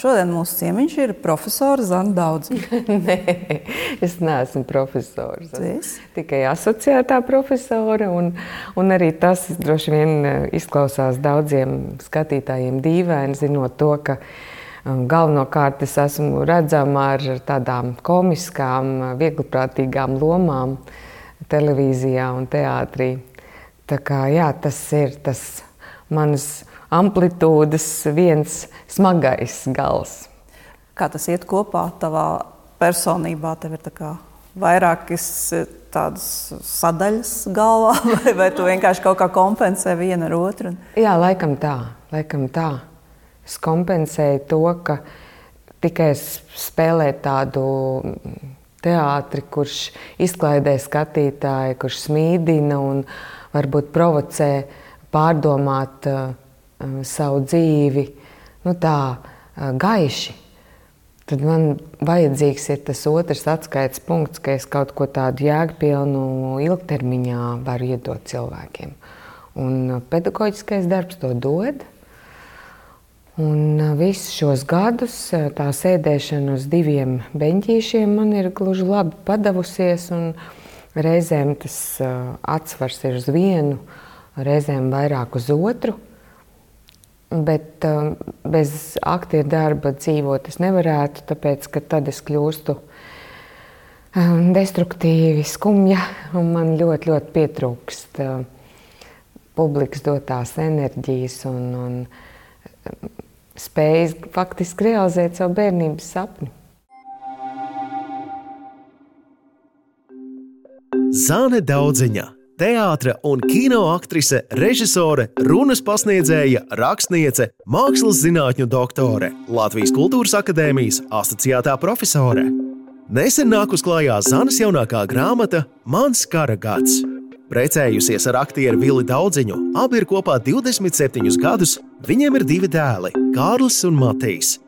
Šodien mūsu ciemiņš ir profesors Zana Daudz. Nē, es neesmu profesors. Es? Tikai asociētā profesora. Un, un arī tas droši vien eh, izklausās daudziem skatītājiem dīvaini, zinot to, ka um, galvenokārt es esmu redzama ar tādām komiskām, viegliprātīgām lomām televīzijā un teātrī. Tā kā, jā, tas ir tas mans amplitūdas viens smagais gals. Kā tas iet kopā tavā personībā? Tev ir vairākas eh, tādas sadaļas galvā, vai, vai tu vienkārši kaut kā kompensē vienu ar otru? Jā, laikam tā. Laikam tā. Es kompensēju to, ka tikai spēlēt tādu teātri, kurš izklaidē skatītāju, kurš smīdina un varbūt provocē pārdomāt uh, savu dzīvi nu, tā gaiši, tad man vajadzīgs ir tas otrs atskaites punkts, ka es kaut ko tādu jēgpilnu ilgtermiņā varu iedot cilvēkiem. Un pedagoģiskais darbs to dod. Un visus šos gadus tā sēdēšana uz diviem beņķīšiem man ir gluži labi padavusies. Reizēm tas atsvars ir uz vienu, reizēm vairāk uz otru. Bet um, bez aktieru darba dzīvot es nevarētu, tāpēc ka tad es kļūstu um, destruktīvi, skumja, un man ļoti, ļoti pietrūkst uh, publikas dotās enerģijas un, un um, spējas faktiski realizēt savu bērnības sapni. Zāne Daudziņa teātris un kino aktrise, režisore, runas pasniedzēja, rakstniece, mākslas zinātņu doktore, Latvijas Kultūras Akadēmijas asociētā profesore. Nesen nākus klajā Zanas jaunākā grāmata Mans kara gads. Precējusies ar aktieru Vili Daudziņu, abi ir kopā 27 gadus, viņiem ir divi dēli, Kārlis un Matīs.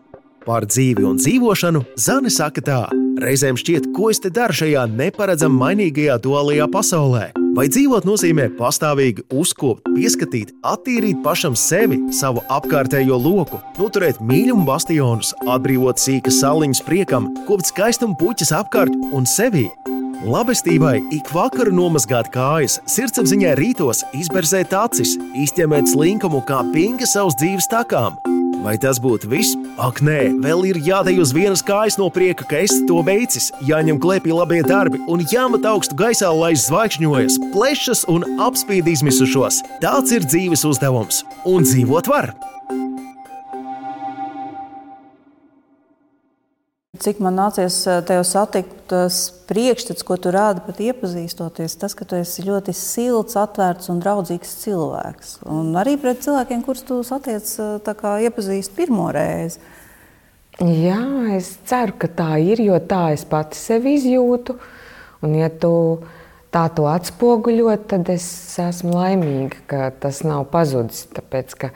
Par dzīvi un dzīvošanu Zane saka tā: Reizēm šķiet, ko es te daru šajā neparedzami mainīgajā duālajā pasaulē. Vai dzīvot nozīmē pastāvīgi uzkopt, pieskatīt, attīrīt pašam sevi, savu apkārtējo loku, noturēt mīlumu bastionus, atbrīvot sīkas saliņas priekam, kopt skaistumu puķis apkārt un sevi. Labestībai ik vakaru nomazgāt kājas, sirdsapziņā rītos izberzēt acis, izķemēt slinkumu kā pinga savas dzīves takām Vai tas būtu viss? Ak, nē, vēl ir jādej uz vienas kājas no prieka, ka esi to veicis, jāņem klēpī labie darbi un jāmet augstu gaisā, lai zvaigžņojas, plešas un apspīd izmisušos. Tāds ir dzīves uzdevums, un dzīvot var! Cik man nācies eh, tevi satikt, tas priekšstats, ko tu rādi pat iepazīstoties, tas, ka tu esi ļoti silts, atvērts un draudzīgs cilvēks. Un arī pret cilvēkiem, kurus tu satiec, eh, iepazīst pirmo reizi. Jā, es ceru, ka tā ir, jo tā es pati sevi izjūtu. Un, ja tu tā to atspoguļo, tad es esmu laimīga, ka tas nav pazudis. Tāpēc, ka,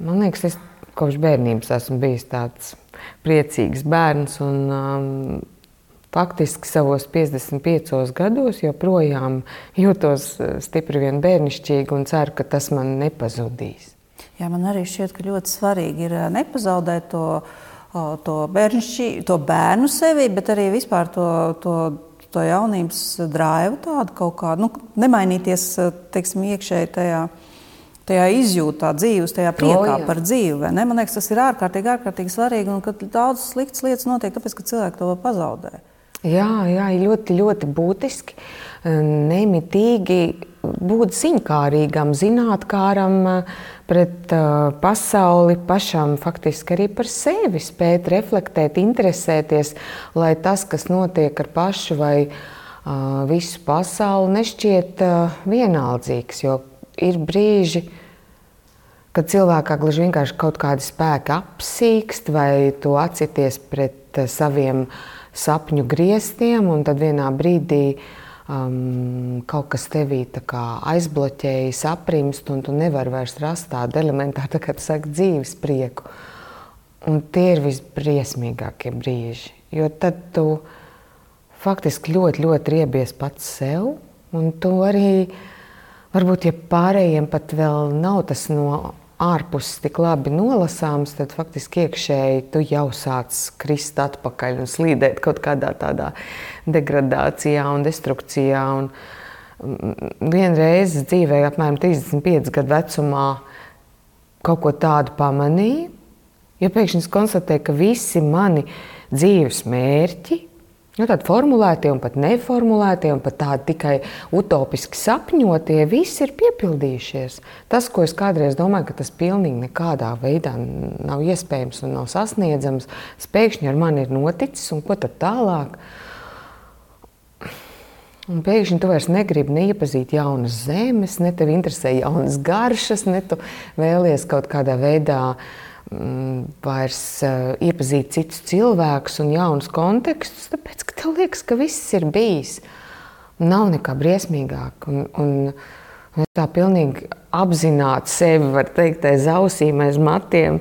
man liekas, es kopš bērnības esmu bijis tāds priecīgs bērns. Un, um, faktiski savos 55 gados joprojām jūtos uh, stipri vien bērnišķīgi un ceru, ka tas man nepazudīs. Jā, man arī šķiet, ka ļoti svarīgi ir uh, nepazaudēt to, to, bērnišķi, to bērnu sevi, bet arī vispār to, to, to jaunības drāvu tādu kaut kādu, nu, nemainīties, uh, teiksim, iekšēji tajā tajā izjūtā dzīves, tajā priekā o, par dzīvi. Man liekas, tas ir ārkārtīgi, ārkārtīgi svarīgi. Un kad daudzas sliktas lietas notiek, tāpēc, ka cilvēki to pazaudē. Jā, jā, ļoti, ļoti būtiski. Nemitīgi būt ziņkārīgam, zinātnām pret uh, pasauli, pašam faktiski arī par sevi spēt reflektēt, interesēties, lai tas, kas notiek ar pašu vai uh, visu pasauli, nešķiet vienaldzīgs. Jo ir brīži, kad cilvēkā gluži vienkārši kaut kādi spēki apsīkst, vai tu atsities pret eh, saviem sapņu griestiem, un tad vienā brīdī um, kaut kas tevī aizbloķējas, aprimst, un tu nevari vairs rast tādu elementāru, tā kā tu saki, dzīves prieku. Un tie ir visbriesmīgākie brīži, jo tad tu faktiski ļoti, ļoti riebies pats sev, un tu arī Varbūt, ja pārējiem pat vēl nav tas no ārpus tik labi nolasāms, tad faktiski iekšēji tu jau sāc krist atpakaļ un slīdēt kaut kādā tādā degradācijā un destrukcijā. Un mm, vienreiz dzīvē, apmēram 35 gadu vecumā, kaut ko tādu pamanīju. Ja pēkšņi es konstatēju, ka visi mani dzīves mērķi Nu, tādi formulētie un pat neformulētie, un pat tādi tikai utopiski sapņotie, visi ir piepildījušies. Tas, ko es kādreiz domāju, ka tas pilnīgi nekādā veidā nav iespējams un nav sasniedzams, pēkšņi ar mani ir noticis, un ko tad tālāk? Un pēkšņi tu vairs negribi neiepazīt jaunas zemes, ne tevi interesē jaunas garšas, ne tu vēlies kaut kādā veidā uh, vairs uh, iepazīt citus cilvēkus un jaunus kontekstus, tāpēc ka tev liekas, ka viss ir bijis. Nav nekā briesmīgāk. Un, un es tā pilnīgi apzināti sevi, var teikt, aiz ausīm, aiz matiem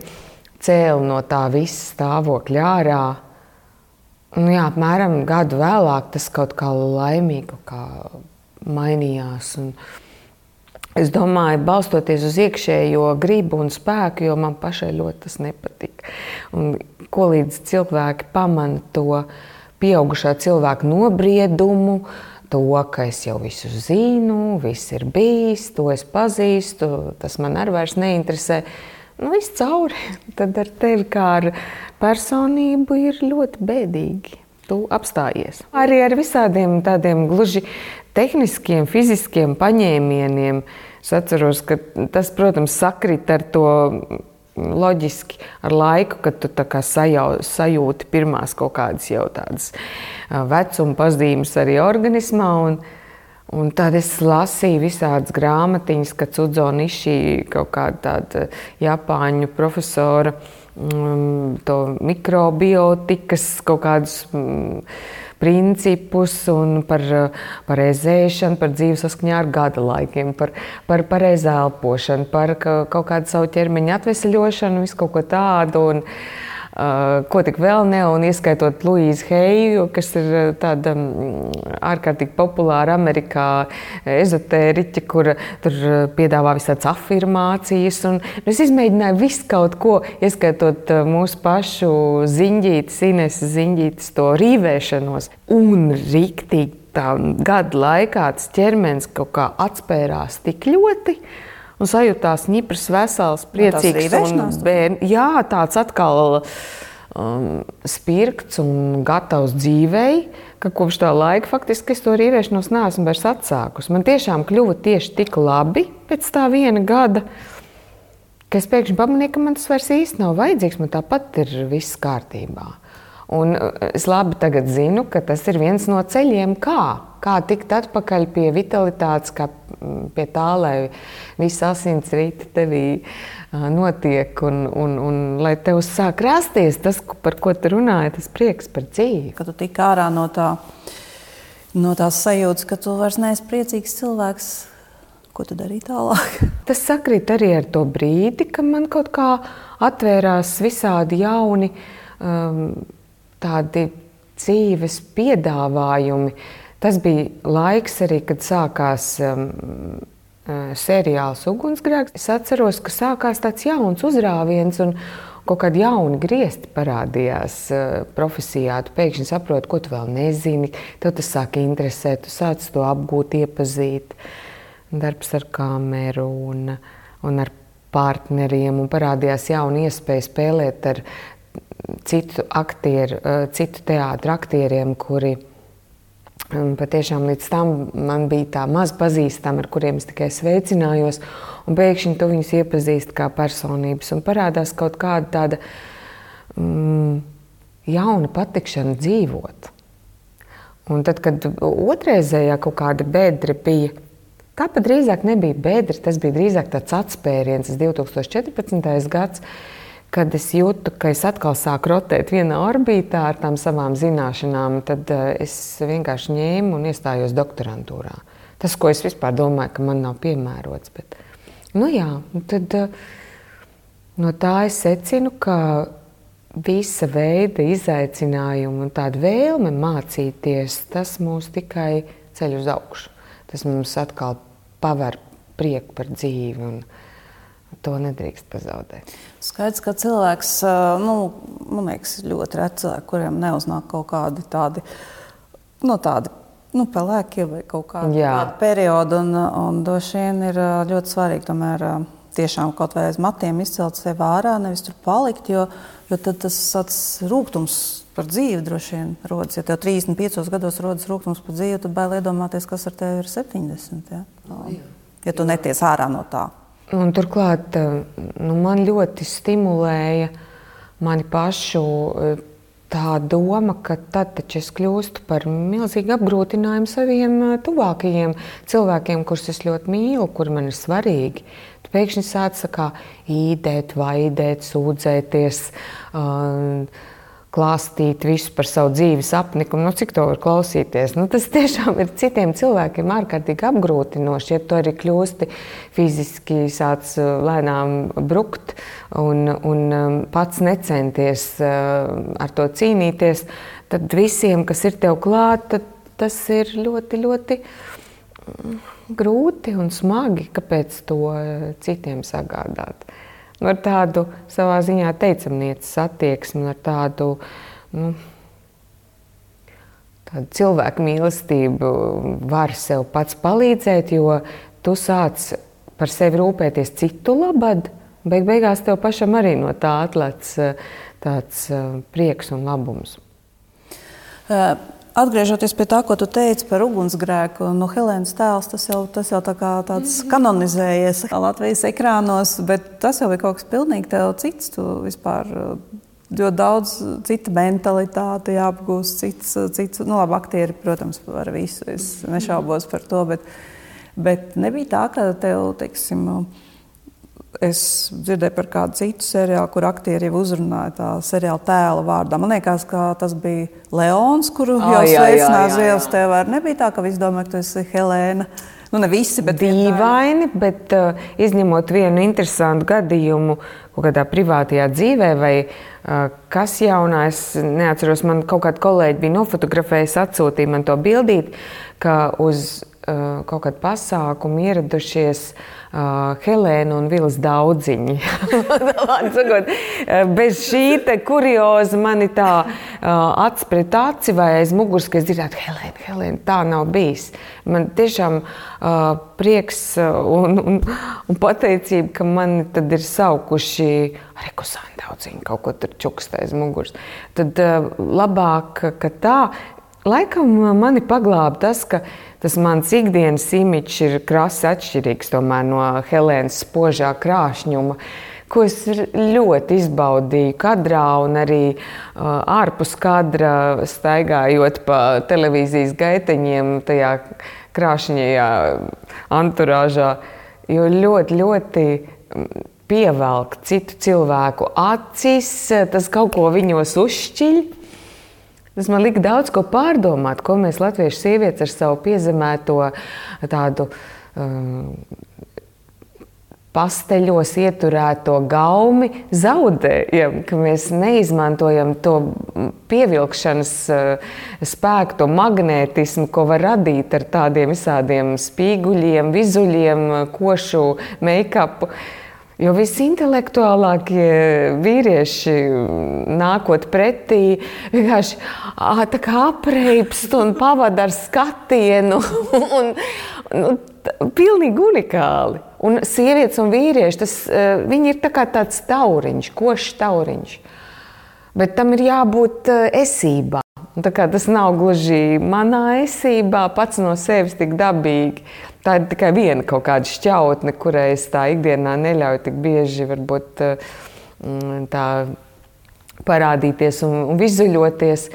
cēlu no tā visa stāvokļa ārā. Un, jā, apmēram gadu vēlāk tas kaut kā laimīgi kaut kā mainījās. Un, Es domāju, balstoties uz iekšējo gribu un spēku, jo man pašai ļoti tas nepatīk. Un, ko līdz cilvēki pamana to pieaugušā cilvēka nobriedumu, to, ka es jau visu zinu, viss ir bijis, to es pazīstu, tas man arī vairs neinteresē. Nu, viss cauri. Tad ar tevi kā ar personību ir ļoti bēdīgi. Tu apstājies. Arī ar visādiem tādiem gluži tehniskiem, fiziskiem paņēmieniem. Es atceros, ka tas, protams, sakrit ar to loģiski ar laiku, kad tu sajau, sajūti pirmās kaut kādas jau tādas vecuma pazīmes arī organismā. Un, un tad es lasīju visādas grāmatiņas, kad Cudzoniši kaut kāda tāda Japāņu profesora um, to mikrobiotikas kaut kādus. Um, principus par, par ēzēšanu, par dzīves saskaņā ar gada laikiem, par, par pareizu elpošanu, par kaut kādu savu ķermeņa atvesaļošanu, visu kaut ko tādu. Un, Uh, ko tik vēl ne, un ieskaitot Luīzu Heiju, kas ir uh, tāda ārkārtīgi populāra Amerikā ezotēriķa, kur tur uh, piedāvā visādas afirmācijas. Un, es izmēģināju visu kaut ko, ieskaitot uh, mūsu pašu ziņģītes, Ines ziņģītes to rīvēšanos un riktīgi tā gada laikā tas ķermenis kaut kā atspērās tik ļoti, un sajūtās ņiprs, vesels, priecīgs. Bērn, jā, tāds atkal um, spirgts un gatavs dzīvei, ka kopš tā laika faktiski es to rīvēšanos neesmu vairs atsākusi. Man tiešām kļuva tieši tik labi pēc tā viena gada. Es pēkšņi pamanīju, ka man tas vairs īsti nav vajadzīgs. Man tāpat ir viss kārtībā. Un uh, es labi zinu, ka tas ir viens no ceļiem, kā kā tikt atpakaļ pie vitalitātes, kā mm, pie tā, lai viss asins rīti tevī notiek un, un, un lai tev sāk rasties tas, par ko tu runāji, tas prieks par dzīvi. Kad tu tik ārā no, tā, no tās sajūtas, ka tu vairs neesi priecīgs cilvēks, ko tu darīji tālāk? Tas sakrīt arī ar to brīdi, kad man kaut kā atvērās visādi jauni um, tādi dzīves piedāvājumi. Tas bija laiks arī, kad sākās um, uh, seriāls Ugunsgrēks. Es atceros, ka sākās tāds jauns uzrāviens. Un, Kaut kādi jauni griezti parādījās uh, profesijā. Tu pēkšņi saproti, ko tu vēl nezini. Tev tas sāk interesēt, tu sāc to apgūt, iepazīt. Darbs ar kameru un, un ar partneriem. Un parādījās jauna iespēja spēlēt ar citu aktieru, uh, citu teātru aktieriem, kuri Patiešām līdz tam man bija tā maz pazīstama, ar kuriem es tikai sveicinājos, un pēkšņi tu viņus iepazīsti kā personības, un parādās kaut kāda tāda mm, jauna patikšana dzīvot. Un tad, kad otrreizējā kaut kāda bedra bija, tā pat drīzāk nebija bedra, tas bija drīzāk tāds atspēriens, 2014. gads kad es jūtu, ka es atkal sāku rotēt vienā orbītā ar tām savām zināšanām, tad eh, es vienkārši ņēmu un iestājos doktorantūrā. Tas, ko es vispār domāju, ka man nav piemērots. Bet, nu jā, tad, eh, no tā es secinu, ka visa veida izaicinājumi un tāda vēlme mācīties, tas mūs tikai ceļ uz augšu. Tas mums atkal paver prieku par dzīvi. To nedrīkst pazaudēt. Skaidrs, ka cilvēks, nu, man liekas, ļoti reti cilvēki, kuriem neuznāk kaut kādi tādi, nu, tādi nu, pelēki vai kaut kāda perioda. Un, un droši vien ir ļoti svarīgi tomēr tiešām kaut vai aiz matiem izcelt sevi ārā, nevis tur palikt, jo, jo tad tas rūkums par dzīvi droši vien rodas. Ja tev 35 gados rodas rūkums par dzīvi, tad bail iedomāties, kas ar tevi ir 70. Ja, ja tu neties ārā no tā. Un turklāt nu, man ļoti stimulēja mani pašu tā doma, ka tad es kļūstu par milzīgu apgrūtinājumu saviem tuvākajiem cilvēkiem, kurus es ļoti mīlu, kuri man ir svarīgi. Tu pēkšņi sāc īdēt, vaidēt, sūdzēties. Uh, klāstīt visu par savu dzīves apnikumu, nu, cik to var klausīties. Nu, tas tiešām ir citiem cilvēkiem ārkārtīgi apgrūtinoši. Ja tu arī kļūsti fiziski, sāc uh, lēnām brukt un, un um, pats necenties uh, ar to cīnīties, tad visiem, kas ir tev klāt, tas ir ļoti, ļoti mm, grūti un smagi, kāpēc to uh, citiem sagādāt ar tādu savā ziņā teicamnieces attieksmi, ar tādu, nu, tādu cilvēku mīlestību var sev pats palīdzēt, jo tu sāc par sevi rūpēties citu labad, bet beigās tev pašam arī no tā atlec tāds prieks un labums. Uh. Atgriežoties pie tā, ko tu teici par ugunsgrēku, no Helēnas tēls, tas jau, tas jau tā tāds mhm. kanonizējies Latvijas ekrānos, bet tas jau ir kaut kas pilnīgi cits. Tu vispār ļoti daudz cita mentalitāte jāapgūst, cits, cits nu labi, aktieri, protams, par visu. Es nešaubos par to, bet, bet nebija tā, ka tev, teiksim, Es dzirdēju par kādu citu seriālu, kur aktieri jau uzrunāja tā seriāla tēla vārdā. Man liekas, ka tas bija Leons, kuru oh, jau sveicināja Zielas tēvā. Nebija tā, ka visi domā, ka tu esi Helēna. Nu, ne visi, bet dīvaini, bet uh, izņemot vienu interesantu gadījumu kaut kādā privātajā dzīvē, vai uh, kas jaunā, es neatceros, man kaut kāda kolēģi bija nofotografējusi, atsūtīja man to bildīt, ka uz kaut kādu pasākumu ieradušies uh, Helēna un Vils daudziņi. sakot, bez šī kurioza mani tā uh, acis pret aci vai aiz muguras, ka es dzirdētu, Helēna, Helēna, tā nav bijis. Man tiešām uh, prieks un, un, un pateicība, ka mani tad ir saukuši arī kusāni daudziņi, kaut ko tur čukst aiz muguras. Tad uh, labāk, ka tā, laikam mani paglāba tas, ka tas mans ikdienas imidžs ir krasi atšķirīgs no Helēnas spožā krāšņuma. Ko es ļoti izbaudīju kadrā, un arī uh, ārpus kadra staigājot pa televīzijas gaiteņiem, tajā krāšņajā anturāžā. Jo ļoti, ļoti pievelk citu cilvēku acis, tas kaut ko viņos uzšķiļ. Tas man lika daudz ko pārdomāt, ko mēs latviešu sievietes ar savu piezemēto tādu um, pasteļos ieturēto gaumi zaudējam, ka mēs neizmantojam to pievilkšanas uh, spēku, to magnētismu, ko var radīt ar tādiem visādiem spīguļiem, vizuļiem, košu make-upu. Jo visintelektuālākie vīrieši nākot pretī, vienkārši tā kā apreipst un pavada ar skatienu. Un, nu, pilnīgi unikāli. Un sievietes un vīrieši, tas, viņi ir tā tāds tauriņš, košs tauriņš. Bet tam ir jābūt esībā. Tas nav gluži manā esībā, pats no sevis tik dabīgi. Tā ir tikai viena kaut kāda šķautne, kurai es tā ikdienā neļauju tik bieži varbūt, mm, tā parādīties un, un vizuļoties.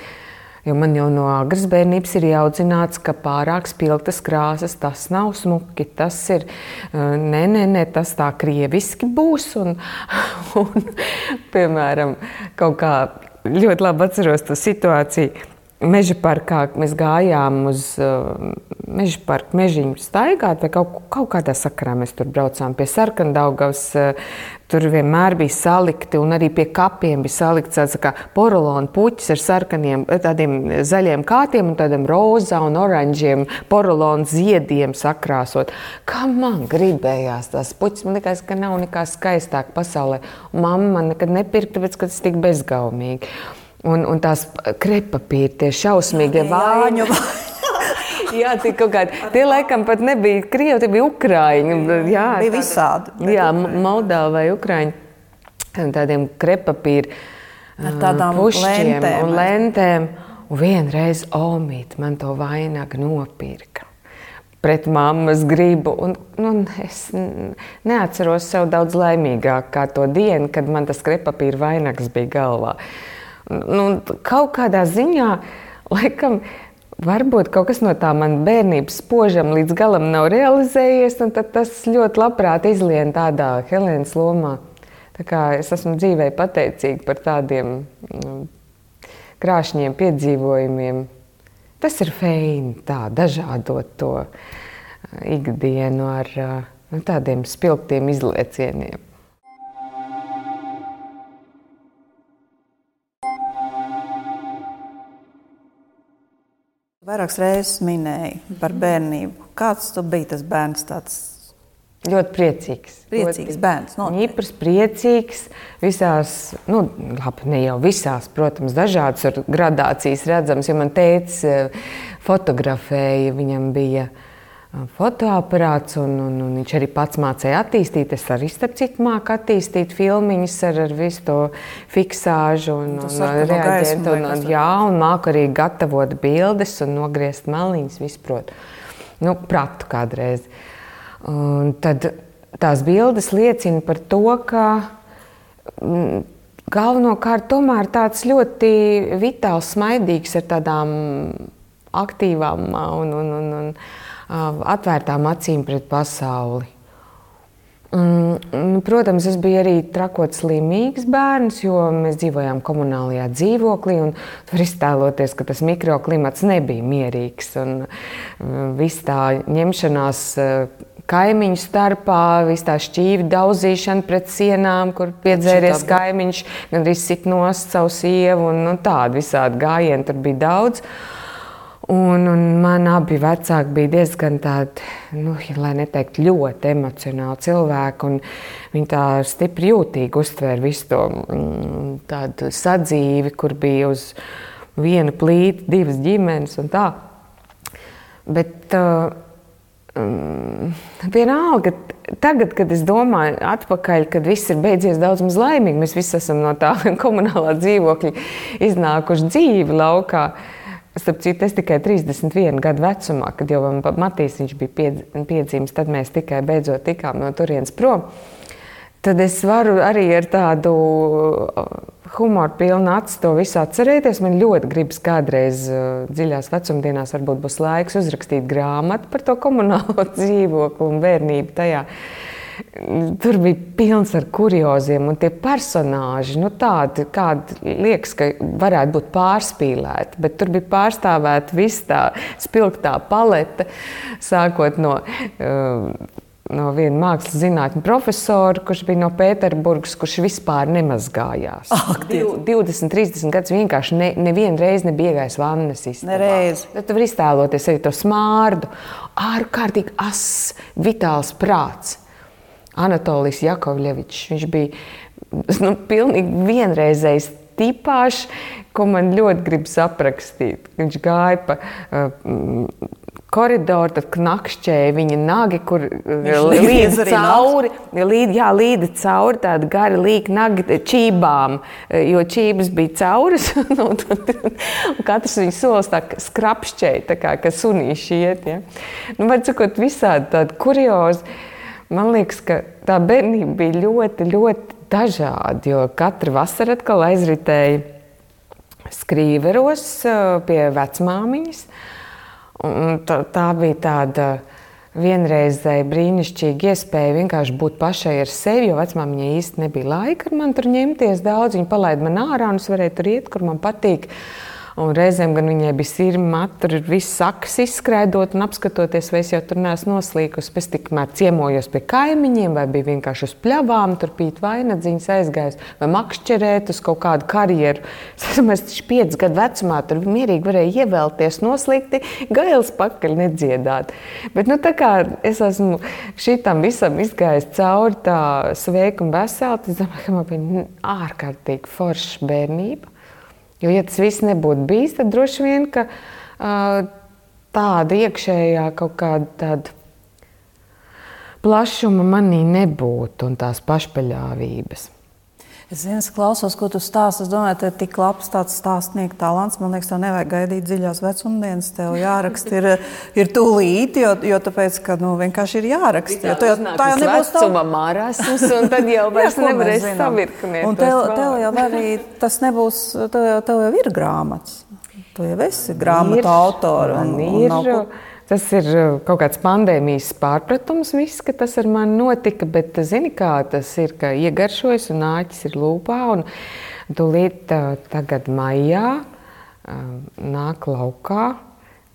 Jo man jau no agras bērnības ir audzināts, ka pārāk spilgtas krāsas tas nav smuki. Tas ir nē, nē, nē, tas tā krieviski būs. Un, un, piemēram, kaut kā ļoti labi atceros to situāciju meža parkā mēs gājām uz uh, meža parku, mežiņu staigāt, vai kaut, kaut kādā sakarā mēs tur braucām pie sarkandaugavas. Uh, tur vienmēr bija salikti, un arī pie kapiem bija salikts tāds kā porolona puķis ar sarkaniem, tādiem zaļiem kātiem un tādiem rozā un oranžiem porolona ziediem sakrāsot. Kā man gribējās tās puķis, man liekas, ka nav nekā skaistāk pasaulē. Mamma man nekad nepirka, tāpēc, ka tas tik bezgaumīgi. Un, un tās krepapīri, tie šausmīgie vāņu. Jā, tie kaut kādi. Tie laikam pat nebija krievi, tie bija ukrāņi. Jā, bija visādi. Jā, Moldāva vai ukrāņi. Tādiem krepapīri. Ar tādām lentēm. Un lentēm. Un vienreiz Omīt man to vainagu nopirka pret mammas gribu. Un, nu, es neatceros sev daudz laimīgāk kā to dienu, kad man tas krepapīra vainags bija galvā. Nu, kaut kādā ziņā, laikam, varbūt kaut kas no tā man bērnības spožam līdz galam nav realizējies, un tas ļoti labprāt izlien tādā Helēnas lomā. Tā kā es esmu dzīvē pateicīga par tādiem nu, krāšņiem piedzīvojumiem. Tas ir feini, tā dažādot to ikdienu ar nu, tādiem spilgtiem izliecieniem. Vairākas reizes minēji par bērnību. Kāds tu biji tas bērns? Tāds? Ļoti priecīgs. Priecīgs ļoti, bērns. Īpaši priecīgs. Visās, nu, labi, ne jau visās, protams, dažādas gradācijas redzamas. Ja man teica, eh, fotografēja, viņam bija ielikās fotoaparāts, un, un, un viņš arī pats mācīja attīstīt. Es arī starp citu māku attīstīt filmiņas ar, ar visu to fiksāžu un, un, un reaģentu. Un, un, jā, un māku arī gatavot bildes un nogriezt maliņas, visprot. Nu, pratu kādreiz. Un tad tās bildes liecina par to, ka mm, galvenokārt tomēr tāds ļoti vitāls, smaidīgs ar tādām aktīvām un, un, un, un atvērtām acīm pret pasauli. Un, protams, es biju arī trakot slimīgs bērns, jo mēs dzīvojām komunālajā dzīvoklī. Tur iztēloties, ka tas mikroklimats nebija mierīgs. Viss tā ņemšanās kaimiņu starpā, viss tā šķīvi daudzīšana pret sienām, kur piedzēries kaimiņš, gan arī sit nost savu sievu. Un, nu, tādu visādi gājienu tur bija daudz. Uh, Un, un man abi vecāki bija diezgan tādi, nu, lai neteikt, ļoti emocionāli cilvēki. Viņi tā stipri jūtīgi uztvēra visu to mm, sadzīvi, kur bija uz viena plīta, divas ģimenes un tā. Bet uh, um, vienalga, tagad, kad es domāju atpakaļ, kad viss ir beidzies daudz maz laimīgi, mēs visi esam no tā komunālā dzīvokļa iznākuši dzīvi laukā. Uh, Starp citu, es tikai 31 gadu vecumā, kad jau Matīs bija piedzīvis, tad mēs tikai beidzot tikām no turienes prom. Tad es varu arī ar tādu uh, humoru pilnu acu to visu atcerēties. Man ļoti gribas kādreiz uh, dziļās vecumdienās, varbūt būs laiks uzrakstīt grāmatu par to komunālo dzīvokli un bērnību tajā. Tur bija pilns ar kurioziem, un tie personāļi, nu, tādi, kādi liekas, ka varētu būt pārspīlēti, bet tur bija pārstāvēta visa tā spilgtā palete, sākot no. Uh, no viena mākslas zinātņu profesora, kurš bija no Pēterburgas, kurš vispār nemazgājās. Ak, 20, 30 gadus vienkārši ne, nevienu reizi nebija iegājis vannas istabā. Tad tu vari iztēloties arī to smārdu, ārkārtīgi ass, vitāls prāts. Anatolijas Jakovļevičs. Viņš bija nu, pilnīgi vienreizējs tipāžs, ko man ļoti gribas aprakstīt. Viņš gāja pa uh, koridoru, tad knakšķēja viņa nagi, kur līdz cauri, līd, jā, līdi cauri tādi gari līki nagi čībām, jo čības bija cauras, un, un, un katrs viņa solis tā skrapšķēja, tā kā, ka sunīši iet, ja. Nu, var cikot visādi tādi kuriozi. Man liekas, ka tā bērnība bija ļoti, ļoti dažāda. Jo katru vasaru atkal aizritēja skrīveros pie vecmāmiņas. Un tā, tā bija tāda vienreizēja brīnišķīga iespēja vienkārši būt pašai ar sevi, jo vecmāmiņai īsti nebija laika ar mani tur ņemties daudz. Viņa palaida man ārā un es varēju tur iet, kur man patīk. Un reizēm gan viņai bija sirma, tur ir viss sakas izskrēdot un apskatoties, vai es jau tur neesmu noslīkusi. Es tikmēr ciemojos pie kaimiņiem, vai bija vienkārši uz pļavām, tur pīt vainagdziņas aizgājis, vai makšķerēt uz kaut kādu karjeru. Es taču piecus gadu vecumā tur mierīgi varēju ievēlties, noslīgti, gails pakaļ nedziedāt. Bet, nu, tā kā es esmu šitam visam izgājis cauri tā sveika un vesela, tad es domāju, ka man bija ārkārtīgi forša bērnība. Jo, ja tas viss nebūtu bijis, tad droši vien ka, uh, tāda iekšējā kaut kāda tāda plašuma manī nebūtu un tās pašpaļāvības. Es zinu, klausos, ko tu stāsti. Es domāju, ka tik labs tāds stāstnieku talants. Man liekas, tev nevajag gaidīt dziļās vecumdienas. Tev jāraksta ir, ir tūlīt, jo, jo tāpēc, ka nu, vienkārši ir jāraksta. Jo, tā, tā jau nebūs tā marasms, un tad jau vairs nevarēs savirknēt. Un tev, tev jau arī tas nebūs, tev tev jau ir grāmatas. Tu jau esi grāmatu autora. Un, un, un nav, Tas ir uh, kaut kāds pandēmijas pārpratums, viss, ka tas ar mani notika. Bet, uh, zini, kā tas ir, ka iegaršojas un nāķis ir lūpā. Un tūlīt uh, tagad maijā nāk laukā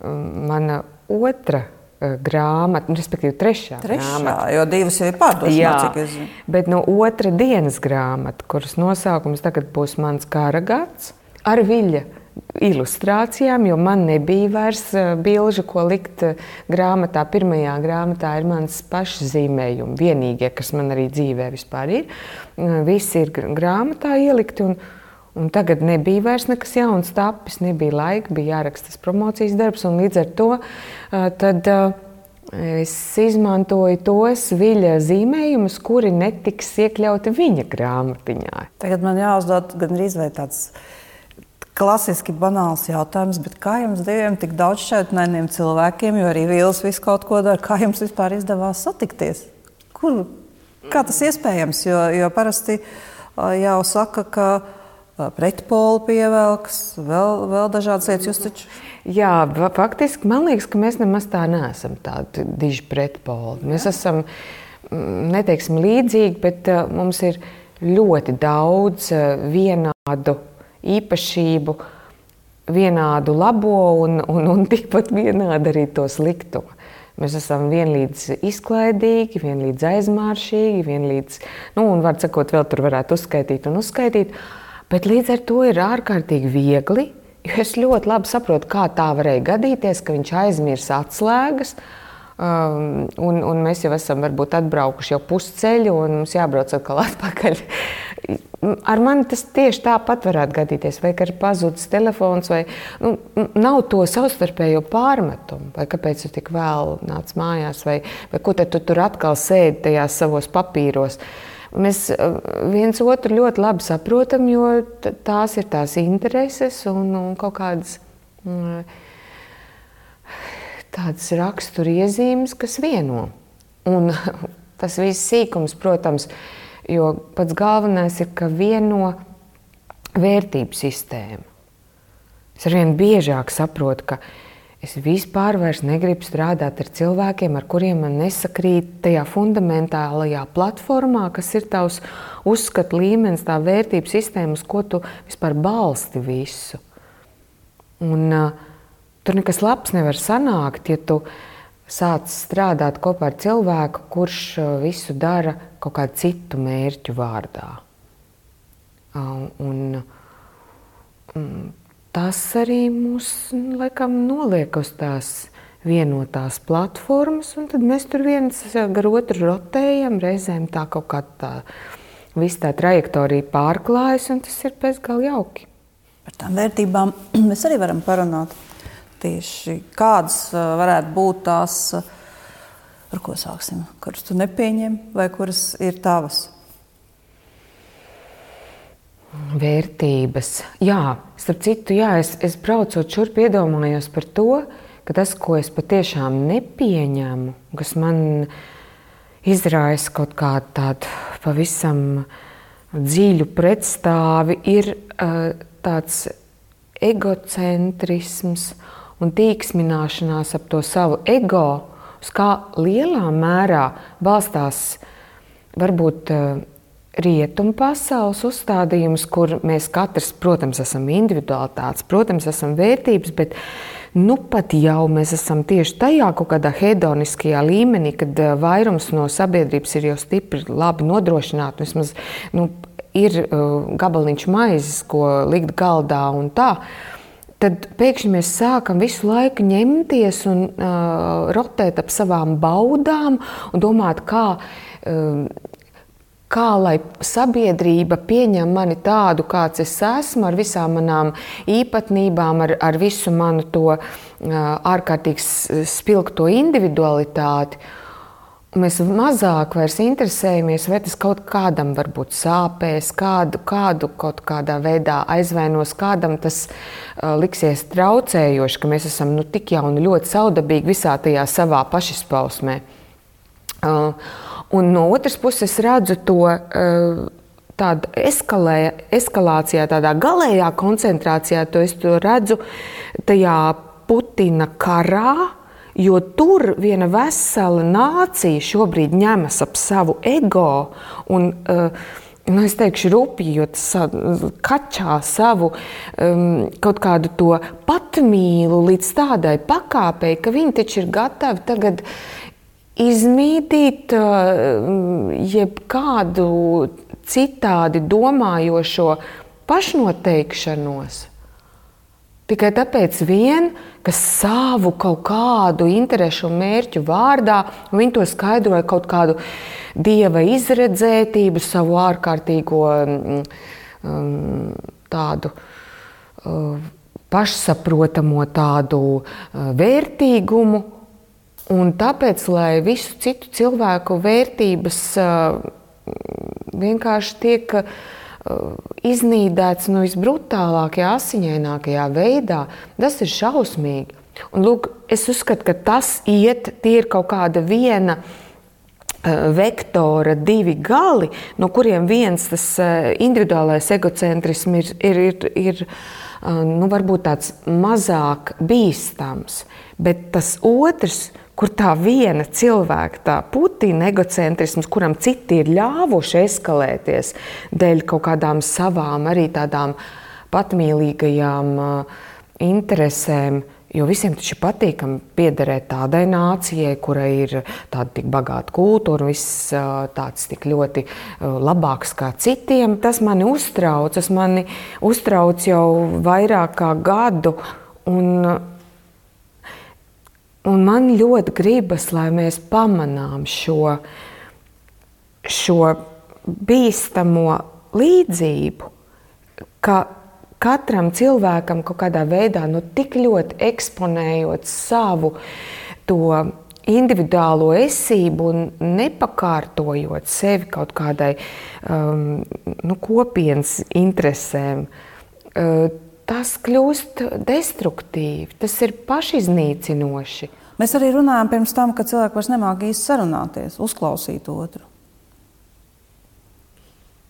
mana otra grāmata, nu, respektīvi, trešā, trešā grāmata. Jo divas jau ir pārdotas. Jā, es... bet no otra dienas grāmata, kuras nosaukums tagad būs mans karagats ar viļņu ilustrācijām, jo man nebija vairs eh, bilžu, ko likt eh, grāmatā. Pirmajā grāmatā ir mans pašzīmējumi, vienīgie, kas man arī dzīvē vispār ir. Eh, visi ir grāmatā ielikti. Un, Un tagad nebija vairs nekas jauns, tapis, nebija laika, bija jāraksta tas promocijas darbs. Līdz ar to tad, es izmantoju tos viļņa zīmējumus, kuri netiks iekļauti viņa grāmatiņā. Tagad man jāuzdod gandrīz vai tāds klasiski banāls jautājums, bet kā jums diviem tik daudz šķautnēniem cilvēkiem, jo arī Vīls visu kaut ko dara, kā jums vispār izdevās satikties? Kur, kā tas iespējams? Jo, jo parasti jau saka, ka pretpolu pievelks, vēl, vēl dažādas lietas. Jūs taču... Jā, faktiski man liekas, ka mēs nemaz tā neesam tādi diži pretpoli. Mēs esam, neteiksim, līdzīgi, bet mums ir ļoti daudz vienādu īpašību, vienādu labo un, un, un tikpat vienādi arī to slikto. Mēs esam vienlīdz izklaidīgi, vienlīdz aizmāršīgi, vienlīdz, nu, un var sakot, vēl tur varētu uzskaitīt un uzskaitīt. Bet līdz ar to ir ārkārtīgi viegli, jo es ļoti labi saprotu, kā tā varēja gadīties, ka viņš aizmirsa atslēgas. Um, un, un mēs jau esam varbūt atbraukuši jau pusceļu, un mums jābrauc atkal atpakaļ. Ar mani tas tieši tāpat varētu gadīties, vai ir pazudis telefons, vai nu, nav to savstarpējo pārmetumu, vai kāpēc tu tik vēl nāc mājās, vai, vai ko tu tur atkal sēdi tajās savos papīros. Mēs viens otru ļoti labi saprotam, jo tās ir tās intereses un, un kaut kādas mm, tādas raksturiezīmes, kas vieno. Un tas viss sīkums, protams, Jo pats galvenais ir, ka vieno vērtību sistēmu. Es arvien biežāk saprotu, ka es vispār negribu strādāt ar cilvēkiem, ar kuriem man nesakrīt tajā fundamentālajā platformā, kas ir tavs uzskatu līmenis, tā vērtību sistēma, uz ko tu vispār balsti visu. Un, uh, tur nekas labs nevar sanākt, ja tu sāc strādāt kopā ar cilvēku, kurš visu dara kaut kādu citu mērķu vārdā. Un, un tas arī mūs laikam, noliek uz tās vienotās platformas, un tad mēs tur viens gar otru rotējam, reizēm tā kaut kā tā. Viss tā trajektorija pārklājas, un tas ir gala jauki. Par tām vērtībām mēs arī varam parunāt. Tieši kādas varētu būt tās Ar ko sāksim? Kuras tu nepieņem vai kuras ir tavas? Vērtības. Jā, starp citu, jā, es, es braucot šurp iedomājos par to, ka tas, ko es patiešām nepieņemu, kas man izraisa kaut kādu tādu pavisam dziļu pretstāvi, ir uh, tāds egocentrisms un tīksmināšanās ap to savu ego uz kā lielā mērā balstās varbūt eh, rietumu pasaules uzstādījumus, kur mēs katrs, protams, esam individualitātes, protams, esam vērtības, bet nu pat jau mēs esam tieši tajā kaut kādā hedoniskajā līmenī, kad eh, vairums no sabiedrības ir jau stipri labi nodrošināti. Vismaz nu, ir uh, gabaliņš maizes, ko likt galdā un tā. Tad pēkšņi mēs sākam visu laiku ņemties un uh, rotēt ap savām baudām un domāt, kā uh, kā lai sabiedrība pieņem mani tādu, kāds es esmu, ar visām manām īpatnībām, ar, ar visu manu to ārkārtīgi spilgto individualitāti. Mēs mazāk interesējamies, vai tas kaut kādam varbūt sāpēs, kādu, kādu kaut kādā veidā aizvainos, kādam tas uh, liksies traucējoši, ka mēs esam nu, tik jauni, ļoti saudabīgi visā tajā savā pašizpausmē. Uh, Un no otras puses redzu to uh, tādu eskalē, eskalācijā, tādā galējā koncentrācijā, to es to redzu tajā Putina karā. Jo tur viena vesela nācija šobrīd ņemas ap savu ego un uh, nu, es teikšu, rupji, jo tas kačā savu um, kaut kādu to patmīlu līdz tādai pakāpei, ka viņi taču ir gatavi tagad izmītīt jebkādu citādi domājošo pašnoteikšanos. Tikai tāpēc, vien, ka savu kaut kādu interesu un mērķu vārdā viņi to skaidroja kaut kādu dieva izredzētību, savu ārkārtīgo um, tādu uh, pašsaprotamo tādu uh, vērtīgumu, Un tāpēc, lai visu citu cilvēku vērtības vienkārši tiek iznīdēts no visbrutālākajā, asiņainākajā veidā, tas ir šausmīgi. Un, lūk, es uzskatu, ka tas iet, tie ir kaut kāda viena vektora divi gali, no kuriem viens tas individuālais egocentrisms ir, ir, ir, ir nu, varbūt tāds mazāk bīstams, bet tas otrs kur tā viena cilvēka, tā Putina egocentrisms, kuram citi ir ļāvuši eskalēties dēļ kaut kādām savām, arī tādām patmīlīgajām uh, interesēm. Jo visiem taču patīkami piederēt tādai nācijai, kurai ir tāda tik bagāta kultūra, viss uh, tāds tik ļoti uh, labāks kā citiem. Tas mani uztrauc, tas mani uztrauc jau vairāk kā gadu. Un, Un man ļoti gribas, lai mēs pamanām šo, šo bīstamo līdzību, ka katram cilvēkam kaut kādā veidā nu, tik ļoti eksponējot savu to individuālo esību un nepakārtojot sevi kaut kādai um, nu, kopienas interesēm. Uh, tas kļūst destruktīvi, tas ir pašiznīcinoši. Mēs arī runājam pirms tam, ka cilvēki vairs nemāķi īsti sarunāties, uzklausīt otru.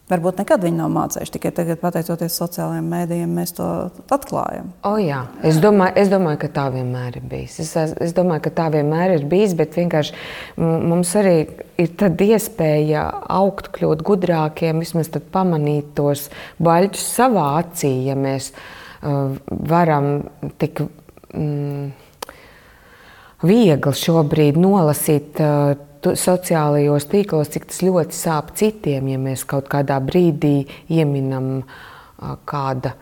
Varbūt nekad viņi nav mācījuši, tikai tagad, pateicoties sociālajiem mēdījiem, mēs to atklājam. O, jā. es, domāju, es domāju, ka tā vienmēr ir bijis. Es, es domāju, ka tā vienmēr ir bijis, bet vienkārši mums arī ir iespēja augt, kļūt gudrākiem, vismaz pamanīt tos baļķus savā acī, ja mēs varam tik. Mm, viegli šobrīd nolasīt uh, sociālajos tīklos, cik tas ļoti sāp citiem, ja mēs kaut kādā brīdī ieminam uh, kāda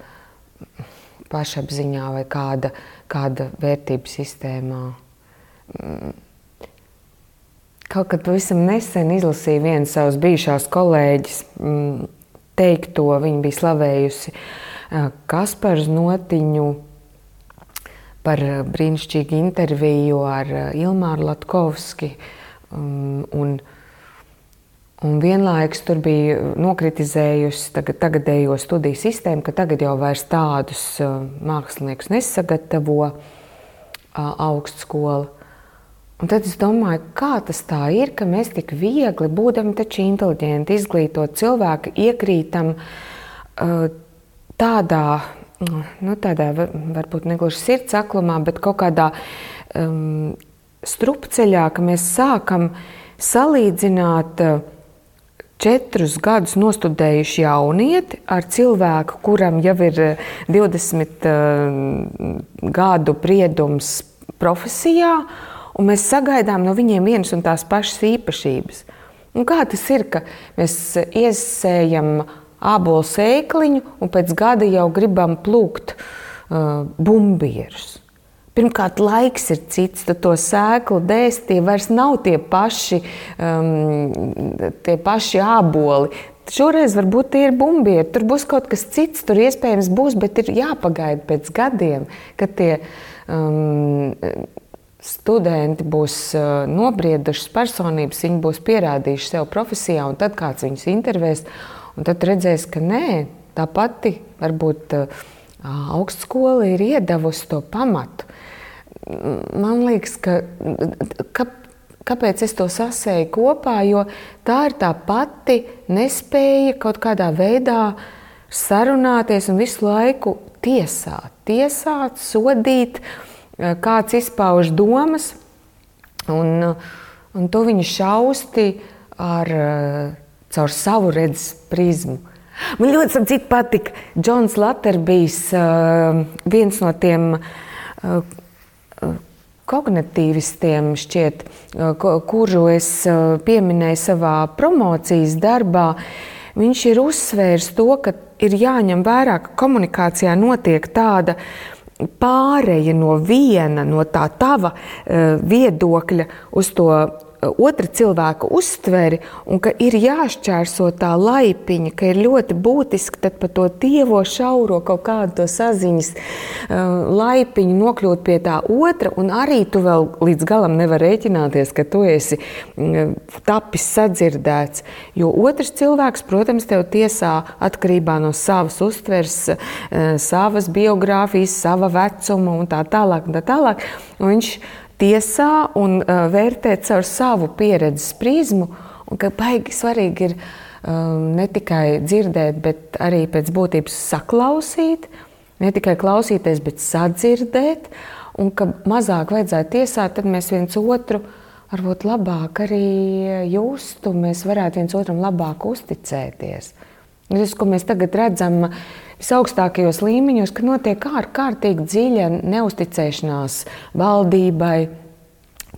pašapziņā vai kāda, kāda vērtību sistēmā. Mm. Kaut kad pavisam nesen izlasīju vienu savus bijušās kolēģis mm, teikto, viņa bija slavējusi uh, Kasparu Notiņu par brīnišķīgu interviju ar Ilmāru Latkovski. Um, un, un vienlaikus tur bija nokritizējusi tagad, tagadējo studiju sistēmu, ka tagad jau vairs tādus māksliniekus nesagatavo augstskola. Un tad es domāju, kā tas tā ir, ka mēs tik viegli, būdami taču inteliģenti, izglītoti cilvēki, iekrītam uh, tādā nu, tādā varbūt ne gluži sirds aklumā, bet kaut kādā um, strupceļā, ka mēs sākam salīdzināt uh, četrus gadus nostudējuši jaunieti ar cilvēku, kuram jau ir 20 uh, gadu briedums profesijā, un mēs sagaidām no viņiem vienas un tās pašas īpašības. Un kā tas ir, ka mēs iesējam ābolu sēkliņu un pēc gada jau gribam plūkt uh, bumbierus? Pirmkārt, laiks ir cits, tad to sēklu dēst, tie vairs nav tie paši, um, tie paši āboli. Šoreiz varbūt tie ir bumbieri, tur būs kaut kas cits, tur iespējams būs, bet ir jāpagaida pēc gadiem, kad tie um, studenti būs uh, nobriedušas personības, viņi būs pierādījuši sev profesijā, un tad kāds viņus intervēs, un tad redzēs, ka nē, tā pati varbūt uh, augstskola ir iedavusi to pamatu. Man liekas, ka, ka kāpēc es to sasēju kopā, jo tā ir tā pati nespēja kaut kādā veidā sarunāties un visu laiku tiesāt, tiesāt, sodīt. Eh, kāds izpauž domas, un, un to viņi šausti ar, eh, caur savu redzes prizmu. Man ļoti cik, patika Džons Latvijas, eh, viens no tiem kognitīvistiem, šķiet, kuru es pieminēju savā promocijas darbā. Viņš ir uzsvērs to, ka ir jāņem vērā, ka komunikācijā notiek tāda pāreja no viena, no tā tava viedokļa uz to otra cilvēka uztveri, un ka ir jāšķērso tā laipiņa, ka ir ļoti būtiski pa to tievo šauro kaut kādu to saziņas uh, laipiņu nokļūt pie tā otra, un arī tu vēl līdz galam nevar rēķināties, ka tu esi uh, tapis sadzirdēts. Jo otrs cilvēks, protams, tev tiesā atkarībā no savas uztveres, uh, savas biogrāfijas, sava vecuma un tā tālāk. Un tā tālāk. Un viņš tiesā un uh, vērtēt caur savu pieredzes prizmu. Un ka baigi svarīgi ir um, ne tikai dzirdēt, bet arī pēc būtības saklausīt, ne tikai klausīties, bet sadzirdēt. Un ka mazāk vajadzētu tiesāt, tad mēs viens otru varbūt labāk arī justu, mēs varētu viens otram labāk uzticēties. Tas, ko mēs tagad redzam, visaugstākajos līmeņos, ka notiek ārkārtīgi dziļa neusticēšanās valdībai.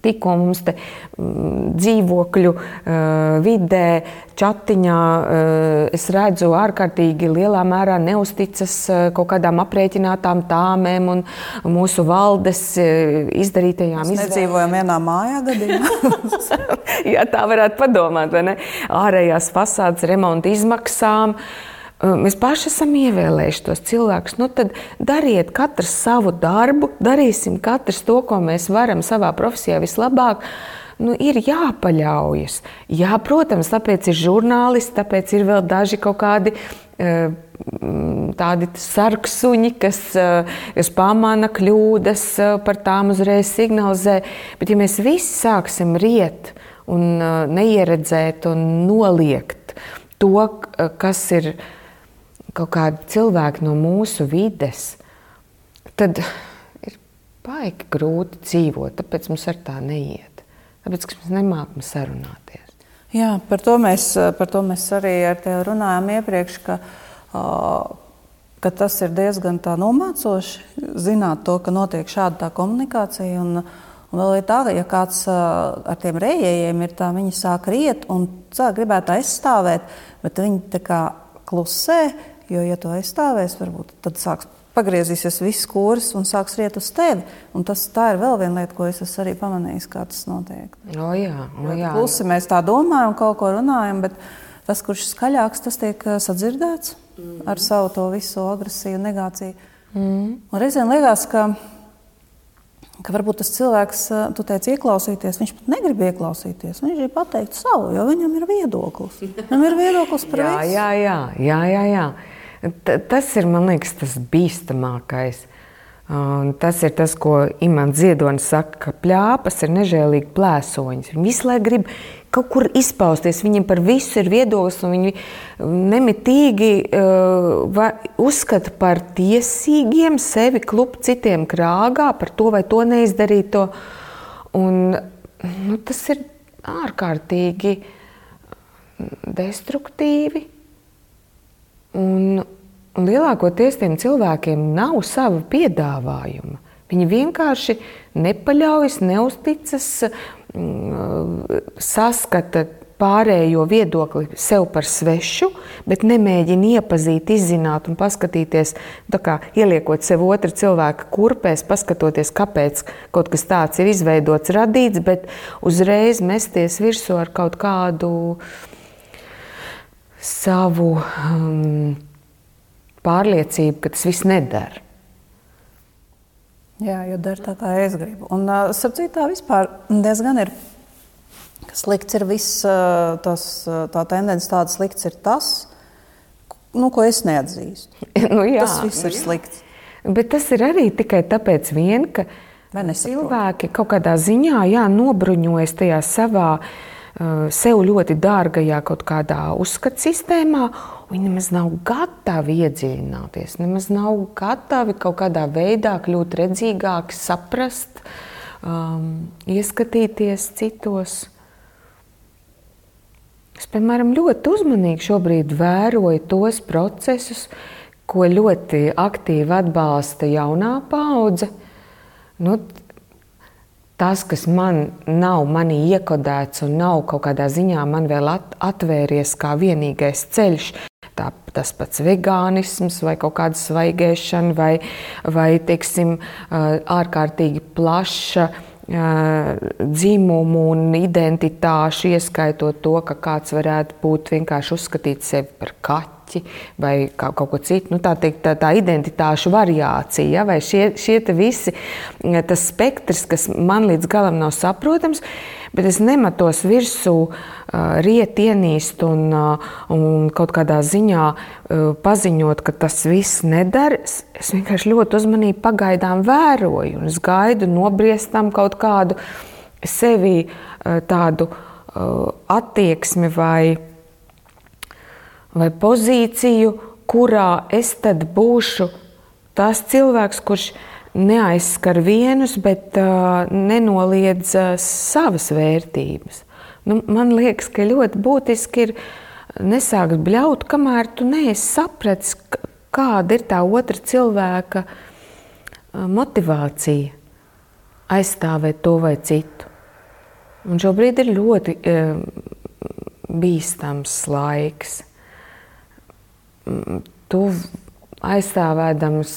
Tikko mums te mm, dzīvokļu uh, vidē, chatiņā, uh, es redzu, ārkārtīgi lielā mērā neusticas uh, kaut kādām aprēķinātām tāmēm un mūsu valdes izdarītajām izvēlēm. Mēs nedzīvojam vienā mājā gadījumā. Jā, tā varētu padomāt, vai ne? Ārējās fasādes remonta izmaksām. Uh, Mēs paši esam ievēlējuši tos cilvēkus. Nu, tad dariet katrs savu darbu, darīsim katrs to, ko mēs varam savā profesijā vislabāk. Nu, ir jāpaļaujas. Jā, protams, tāpēc ir žurnālisti, tāpēc ir vēl daži kaut kādi tādi sarksuņi, kas, kas pamana kļūdas, par tām uzreiz signalizē. Bet, ja mēs visi sāksim riet un neieredzēt un noliegt to, kas ir kaut kādi cilvēki no mūsu vides, tad ir baigi grūti dzīvot. Tāpēc mums ar tā neiet. Tāpēc mēs nemākam sarunāties. Jā, par to mēs, par to mēs arī ar tevi runājām iepriekš. Ka, ka tas ir diezgan nomācoši zināt to, ka notiek šāda komunikācija. Un, un vēl ir tā, ka ja kāds ar tiem rējējiem ir tā, viņi sāk riet un sāk gribēt aizstāvēt, bet viņi tā kā klusē, Jo, ja tu aizstāvēsi, varbūt tad sāks pagriezīsies viss kurs un sāks riet uz tevi. Un tas, tā ir vēl viena lieta, ko es arī pamanījis, kā tas notiek. O, jā, o, jā. Klusi mēs tā domājam, kaut ko runājam, bet tas, kurš skaļāks, tas tiek eh, sadzirdēts mm. ar savu to visu agresiju negāciju. Mm. Un reizēm liekas, ka, ka varbūt tas cilvēks, eh, tu teici, ieklausīties, viņš pat negrib ieklausīties. Viņš grib pateikt savu, jo viņam ir viedoklis. Viņam ir viedoklis par jā, visu. Jā, jā, jā, jā, jā. Tas ir, man liekas, tas bīstamākais. Un tas ir tas, ko Imants Ziedonis saka, ka plāpas ir nežēlīgi plēsoņas. Viņi visu laiku grib kaut kur izpausties. Viņiem par visu ir viedoklis, un viņi nemitīgi uh, uzskata par tiesīgiem sevi klupt citiem krāgā, par to vai to neizdarīt. To. Un, nu, tas ir ārkārtīgi destruktīvi. Un, un lielākoties tiem cilvēkiem nav sava piedāvājuma. Viņi vienkārši nepaļaujas, neusticas, mm, saskata pārējo viedokli sev par svešu, bet nemēģina iepazīt, izzināt un paskatīties, kā ieliekot sev otra cilvēka kurpēs, paskatoties, kāpēc kaut kas tāds ir izveidots, radīts, bet uzreiz mesties virsū ar kaut kādu savu um, pārliecību, ka tas viss nedara. Jā, jo dara tā, kā es gribu. Un, uh, sapcīt, tā vispār diezgan ir Slikts ir viss, tas, tā tendence, tāda slikts ir tas, nu, ko es neatzīstu. nu, jā, tas viss nu, ir slikts. Bet tas ir arī tikai tāpēc, vien, ka cilvēki kaut kādā ziņā jā, nobruņojas tajā savā uh, sev ļoti dārgajā kaut kādā uzskatu sistēmā. Viņi nemaz nav gatavi iedziļināties, nemaz nav gatavi kaut kādā veidā kļūt redzīgāki, saprast, um, ieskatīties citos. Es, piemēram, ļoti uzmanīgi šobrīd vēroju tos procesus, ko ļoti aktīvi atbalsta jaunā paudze. Nu, tas, kas man nav manī iekodēts un nav kaut kādā ziņā man vēl at, atvēries kā vienīgais ceļš, tā, tas pats vegānisms, vai kaut kāda svaigēšana, vai, vai teiksim, ārkārtīgi plaša dzimumu un identitāšu, ieskaitot to, ka kāds varētu būt vienkārši uzskatīt sevi par kaķi vai kaut ko citu. Nu, tā, teikt, tā, tā identitāšu variācija, ja, vai šie, šie visi tas spektrs, kas man līdz galam nav saprotams, bet es nematos virsū riet ienīst un, un kaut kādā ziņā paziņot, ka tas viss nedara. Es vienkārši ļoti uzmanīgi pagaidām vēroju, un es gaidu nobriestam kaut kādu sevi tādu attieksmi vai, vai pozīciju, kurā es tad būšu tas cilvēks, kurš neaizskar vienus, bet uh, nenoliedz uh, savas vērtības. Nu, man liekas, ka ļoti būtiski ir nesākt bļaut, kamēr tu neesi sapratis, kāda ir tā otra cilvēka motivācija aizstāvēt to vai citu. Un šobrīd ir ļoti e, bīstams laiks. Tu aizstāvēdams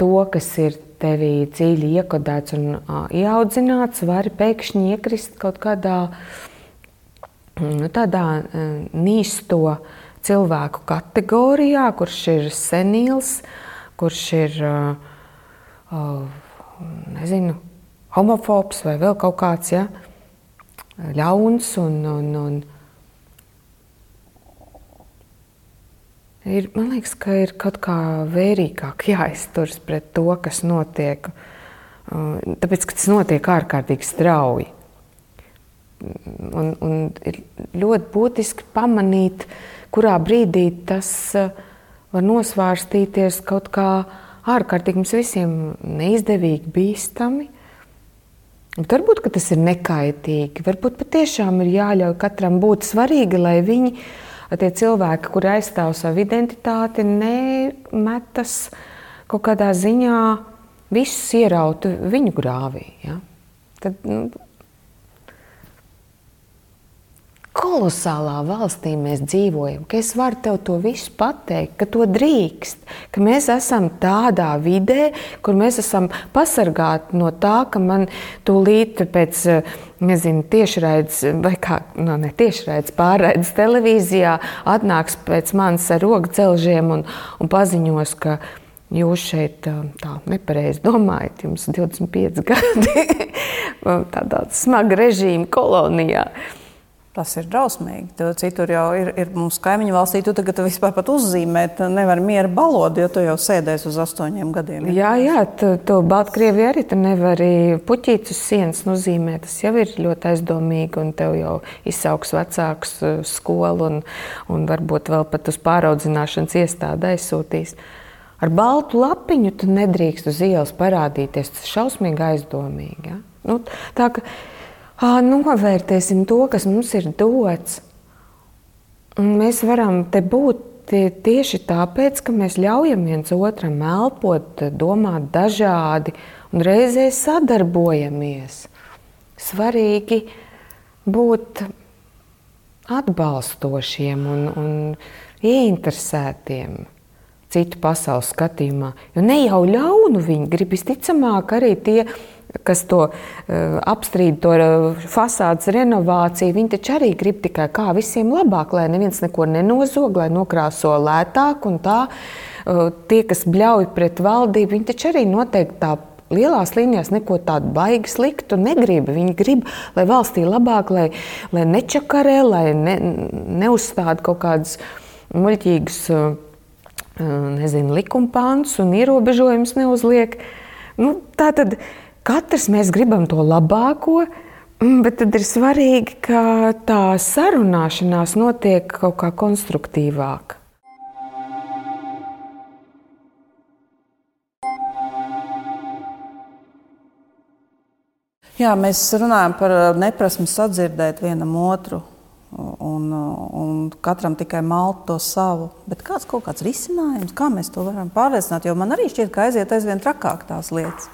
to, kas ir tevī dziļi iekodēts un uh, ieaudzināts, vari pēkšņi iekrist kaut kādā nu, tādā uh, nīsto cilvēku kategorijā, kurš ir senīls, kurš ir uh, uh, nezinu, homofobs vai vēl kaut kāds ja, ļauns un, un, un Ir, man liekas, ka ir kaut kā vērīgāk jāizturas pret to, kas notiek. Tāpēc, ka tas notiek ārkārtīgi strauji. Un, un ir ļoti būtiski pamanīt, kurā brīdī tas var nosvārstīties kaut kā ārkārtīgi mums visiem neizdevīgi, bīstami. Bet varbūt tas ir nekaitīgi. Varbūt patiešām ir jāļauj katram būt svarīgi, lai viņi tie cilvēki, kuri aizstāv savu identitāti, nemetas kaut kādā ziņā visus ierautu viņu grāvī. Ja? Tad, nu, kolosālā valstī mēs dzīvojam, ka es varu tev to visu pateikt, ka to drīkst, ka mēs esam tādā vidē, kur mēs esam pasargāti no tā, ka man tūlīt pēc nezinu, tiešraides vai kā no, nu, ne, tiešraides pārraides televīzijā atnāks pēc manis ar rogu celžiem un, un paziņos, ka jūs šeit tā nepareizi domājat, jums 25 gadi tādā smaga režīma kolonijā. Tas ir drausmīgi. Tu citur jau ir, ir mūsu kaimiņu valstī. Tu tagad vispār pat uzzīmēt, nevar mieru balodi, jo tu jau sēdēsi uz astoņiem gadiem. Jā, jā, tu, tu Baltkrievijā arī tu nevari puķīt uz sienas nozīmēt. Tas jau ir ļoti aizdomīgi, un tev jau izsauks vecāks uh, skolu un, un varbūt vēl pat uz pāraudzināšanas iestādi aizsūtīs. Ar baltu lapiņu tu nedrīkst uz ielas parādīties. Tas ir šausmīgi aizdomīgi. Ja? Nu, tā, ka, novērtēsim to, kas mums ir dots. Un mēs varam te būt tie, tieši tāpēc, ka mēs ļaujam viens otram elpot, domāt dažādi un reizē sadarbojamies. Svarīgi būt atbalstošiem un, un ieinteresētiem citu pasaules skatījumā. Jo ne jau ļaunu viņi grib, visticamāk, arī tie, kas to uh, apstrīd, to uh, fasādes renovāciju, viņi taču arī grib tikai kā visiem labāk, lai neviens neko nenozog, lai nokrāso lētāk un tā. Uh, tie, kas bļauj pret valdību, viņi taču arī noteikti tā lielās līnijās neko tādu baigi sliktu negrib. Viņi grib, lai valstī labāk, lai, lai nečakarē, lai ne, neuzstāda kaut kādas muļķīgas nezinu, likuma pāns un ierobežojums neuzliek. Nu, tā tad katrs mēs gribam to labāko. Bet tad ir svarīgi, ka tā sarunāšanās notiek kaut kā konstruktīvāk. Jā, mēs runājam par uh, neprasmi sadzirdēt vienam otru. Un, un katram tikai malt to savu. Bet kāds kaut kāds risinājums, kā mēs to varam pārliecināt? Jo man arī šķiet, ka aiziet aizvien trakāk tās lietas.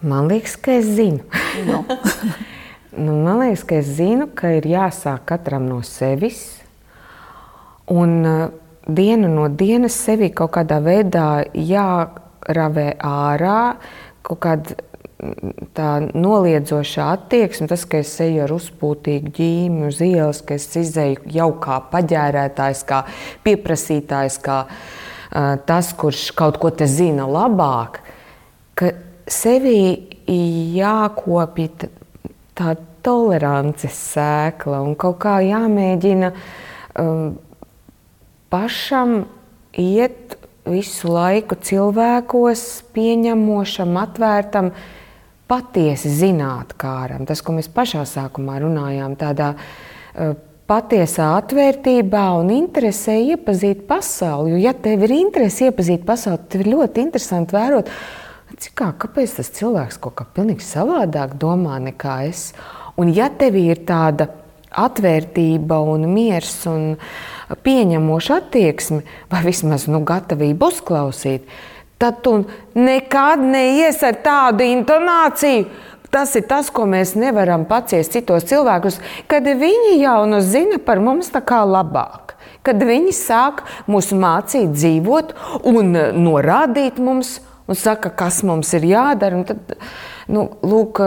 Man liekas, ka es zinu. No. nu, man liekas, ka es zinu, ka ir jāsāk katram no sevis. Un uh, dienu no dienas sevi kaut kādā veidā jāravē ārā, kaut kādā tā noliedzošā attieksme, tas, ka es eju ar uzpūtīgu ģīmi uz ielas, ka es izēju jau kā paģērētājs, kā pieprasītājs, kā uh, tas, kurš kaut ko te zina labāk, ka sevī jākopja tā tolerances sēkla un kaut kā jāmēģina um, pašam iet visu laiku cilvēkos, pieņemošam, atvērtam, patiesi zinātnām, tas, ko mēs pašā sākumā runājām, tādā uh, patiesā atvērtībā un interesē iepazīt pasauli. Jo, ja tev ir interese iepazīt pasauli, tad ir ļoti interesanti vērot, cik kā, kāpēc tas cilvēks kaut kā pilnīgi savādāk domā nekā es. Un ja tev ir tāda atvērtība un miers un pieņemoša attieksme, vai vismaz nu, gatavība uzklausīt, tad tu nekad neies ar tādu intonāciju. Tas ir tas, ko mēs nevaram paciest citos cilvēkus, kad viņi jau nu zina par mums tā kā labāk. Kad viņi sāk mūs mācīt dzīvot un norādīt mums, un saka, kas mums ir jādara. Tad, nu, lūk,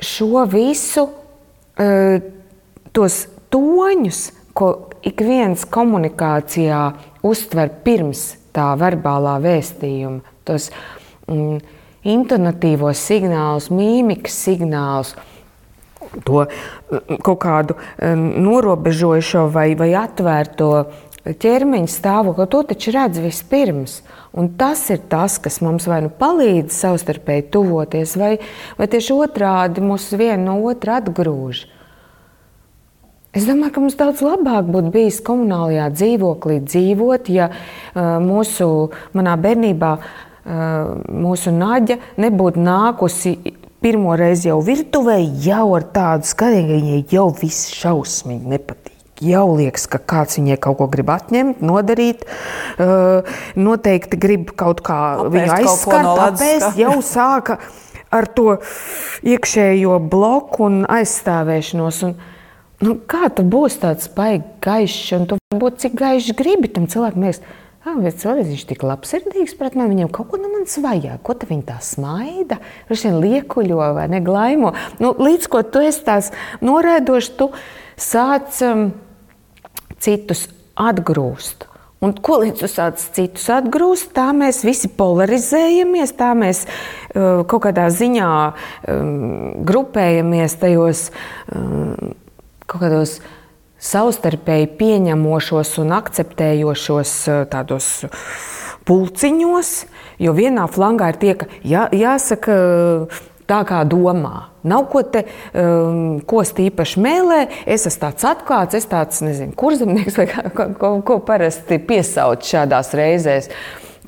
šo visu, eh, tos toņus, ko ik viens komunikācijā uztver pirms tā verbālā vēstījuma, tos mm, intonatīvos signālus, mīmikas signālus. To mm, kaut kādu mm, norobežojušo vai, vai atvērto ķermeņa stāvokli, to taču redz vispirms. Un tas ir tas, kas mums vai nu palīdz savstarpēji tuvoties, vai, vai tieši otrādi mūs vienu no otra atgrūž. Es domāju, ka mums daudz labāk būtu bijis komunālajā dzīvoklī dzīvot, ja mūsu manā bērnībā mūsu naģa nebūtu nākusi pirmo reizi jau virtuvē, jau ar tādu skatījumu, ka viņai jau viss šausmīgi nepatīk. Jau liekas, ka kāds viņai kaut ko grib atņemt, nodarīt. Uh, noteikti grib kaut kā apēst viņu aizskart, no apēst. Jau sāka ar to iekšējo bloku un aizstāvēšanos. Un, nu, kā tu būsi tāds baigi gaišs, un tu varbūt cik gaišs gribi tam cilvēkam. Mēs, Ah, cilvēks viņš ir tik labsirdīgs pret mani. Viņam kaut ko no manis vajag. Ko viņa tā smaida, viņš vien liekuļo vai neglaimo. Nu, līdz ko tu esi tās noraidošs, tu sāc um, citus atgrūst. Un ko līdz sāc citus atgrūst, tā mēs visi polarizējamies, tā mēs uh, kaut kādā ziņā um, grupējamies tajos. Um, kaut kādos savstarpēji pieņemošos un akceptējošos eh, tādos pulciņos, jo vienā flangā ir tie, ka jā, jāsaka tā, kā domā. Nav ko te um, īpaši mēlē, es esmu tāds atklāts, es tāds, nezinu, kurzemnieks vai ko, ko, ko parasti piesauc šādās reizēs.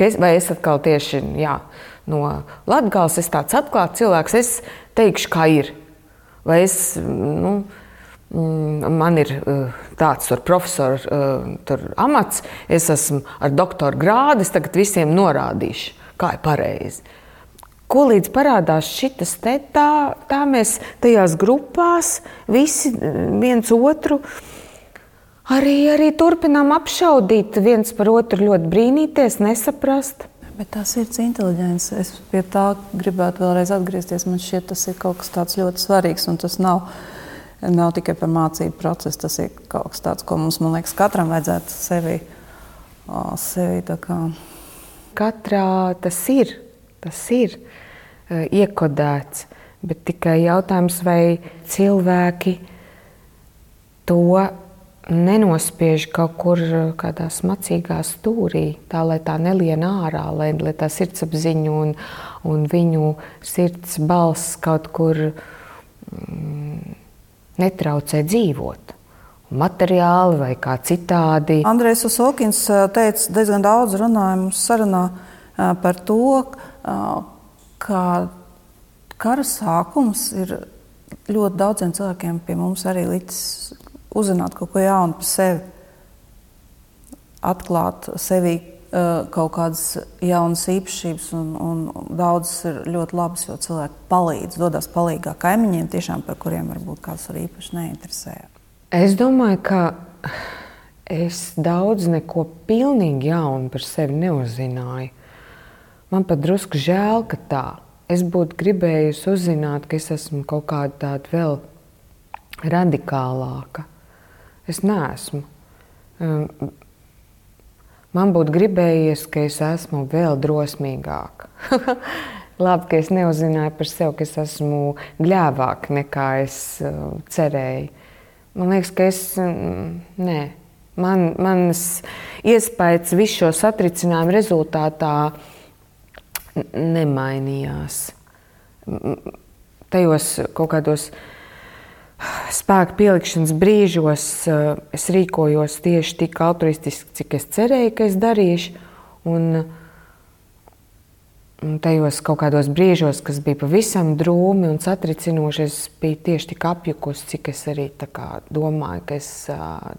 Es, vai es atkal tieši jā, no Latgales, es tāds atklāts cilvēks, es teikšu, kā ir. Vai es, nu, mm, man ir tāds profesors amats, es esmu ar doktora grādu, es tagad visiem norādīšu, kā ir pareizi. Ko līdz parādās šis te, tā, tā mēs tajās grupās visi viens otru arī, arī turpinām apšaudīt, viens par otru ļoti brīnīties, nesaprast. Bet tā sirds inteliģence, es pie tā gribētu vēlreiz atgriezties. Man šķiet, tas ir kaut kas tāds ļoti svarīgs, un tas nav, nav tikai par mācību procesu. Tas ir kaut kas tāds, ko mums, man liekas, katram vajadzētu sevi, sevi kā... Katrā tas ir. Tas ir. Eh, iekodēts. Bet tikai jautājums, vai cilvēki to nenospiež kaut kur eh, kādā smacīgā stūrī, tā lai tā nelien ārā, lai, lai tā sirdsapziņa un, un viņu sirds balss kaut kur mm, netraucē dzīvot. Materiāli vai kā citādi. Andrejs Usokins eh, teica, diezgan daudz runāja mums sarunā par to, ka kara sākums ir ļoti daudziem cilvēkiem pie mums arī licis uzzināt kaut ko jaunu par sevi, atklāt sevi kaut kādas jaunas īpašības, un, un daudzas ir ļoti labas, jo cilvēki palīdz, dodas palīdzīgā kaimiņiem, tiešām par kuriem varbūt kāds arī īpaši neinteresē. Es domāju, ka es daudz neko pilnīgi jaunu par sevi neuzzināju. Man pat drusku žēl, ka tā. Es būtu gribējusi uzzināt, ka es esmu kaut kāda tāda vēl radikālāka. Es neesmu. Um, man būtu gribējies, ka es esmu vēl drosmīgāka. Labi, ka es neuzzināju par sevi, ka es esmu gļēvāka nekā es uh, cerēju. Man liekas, ka es. Mm, nē, man, manas iespējas visu šo satricinājumu rezultātā nemainījās. Tajos kaut kādos spēku pielikšanas brīžos eh, es rīkojos tieši tik altruistiski, cik es cerēju, ka es darīšu. Un, un tajos kaut kādos brīžos, kas bija pavisam drūmi un satricinoši, es biju tieši tik apjukusi, cik es arī domāju, ka es,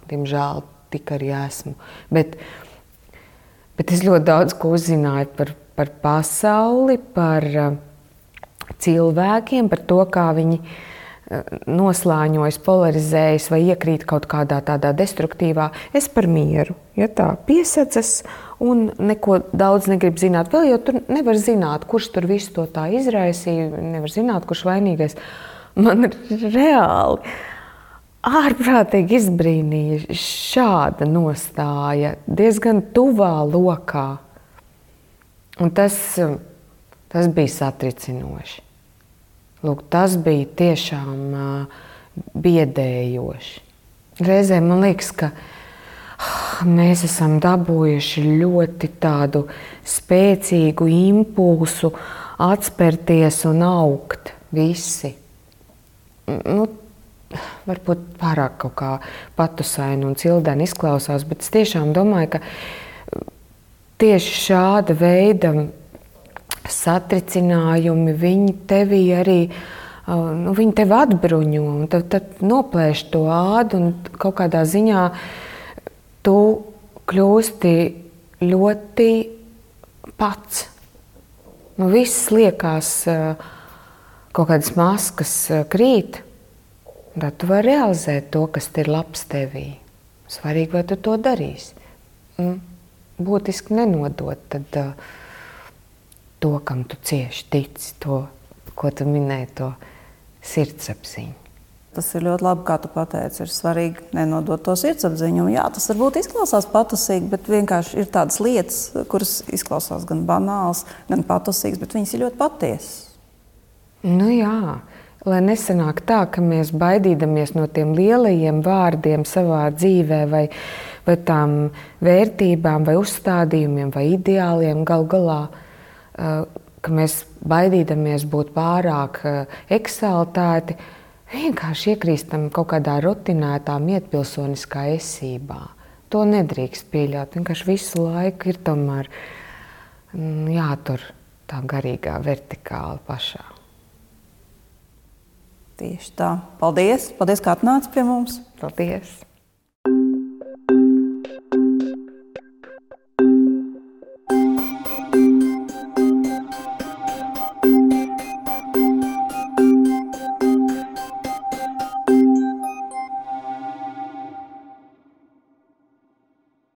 diemžēl, tik arī esmu. Bet, bet es ļoti daudz ko uzzināju par, par pasauli, par uh, cilvēkiem, par to, kā viņi uh, noslāņojas, polarizējas vai iekrīt kaut kādā tādā destruktīvā. Es par mieru, ja tā piesacas un neko daudz negrib zināt. Vēl jau tur nevar zināt, kurš tur visu to tā izraisīja, nevar zināt, kurš vainīgais. Man ir reāli ārprātīgi izbrīnīja šāda nostāja diezgan tuvā lokā Un tas, tas bija satricinoši. Lūk, tas bija tiešām uh, biedējoši. Reizēm man liekas, ka uh, mēs esam dabūjuši ļoti tādu spēcīgu impulsu atspērties un augt visi. Nu, varbūt pārāk kaut kā patusaini un cildeni izklausās, bet es tiešām domāju, ka tieši šāda veida satricinājumi, viņi tevi arī nu, viņi tevi atbruņo, un tad, tad noplēš to ādu, kaut kādā ziņā tu kļūsti ļoti pats. Nu, viss liekas, kaut kādas maskas krīt, tad tu vari realizēt to, kas ir labs tevī. Svarīgi, vai tu to darīsi. Mm būtiski nenodot tad, uh, to, kam tu cieši tici, to, ko tu minēji, to sirdsapziņu. Tas ir ļoti labi, kā tu pateici. Ir svarīgi nenodot to sirdsapziņu. Jā, tas varbūt izklausās patusīgi, bet vienkārši ir tādas lietas, kuras izklausās gan banālas, gan patusīgas, bet viņas ir ļoti patiesas. Nu jā, lai nesanāk tā, ka mēs baidīdamies no tiem lielajiem vārdiem savā dzīvē vai vai tām vērtībām, vai uzstādījumiem, vai ideāliem gal galā, eh, ka mēs baidīdamies būt pārāk eh, eksaltēti, vienkārši iekrīstam kaut kādā rutinētā, mietpilsoniskā esībā. To nedrīkst pieļaut. Vienkārši visu laiku ir tomēr mm, jātur tā garīgā vertikāla pašā. Tieši tā. Paldies! Paldies, ka atnācāt pie mums! Paldies!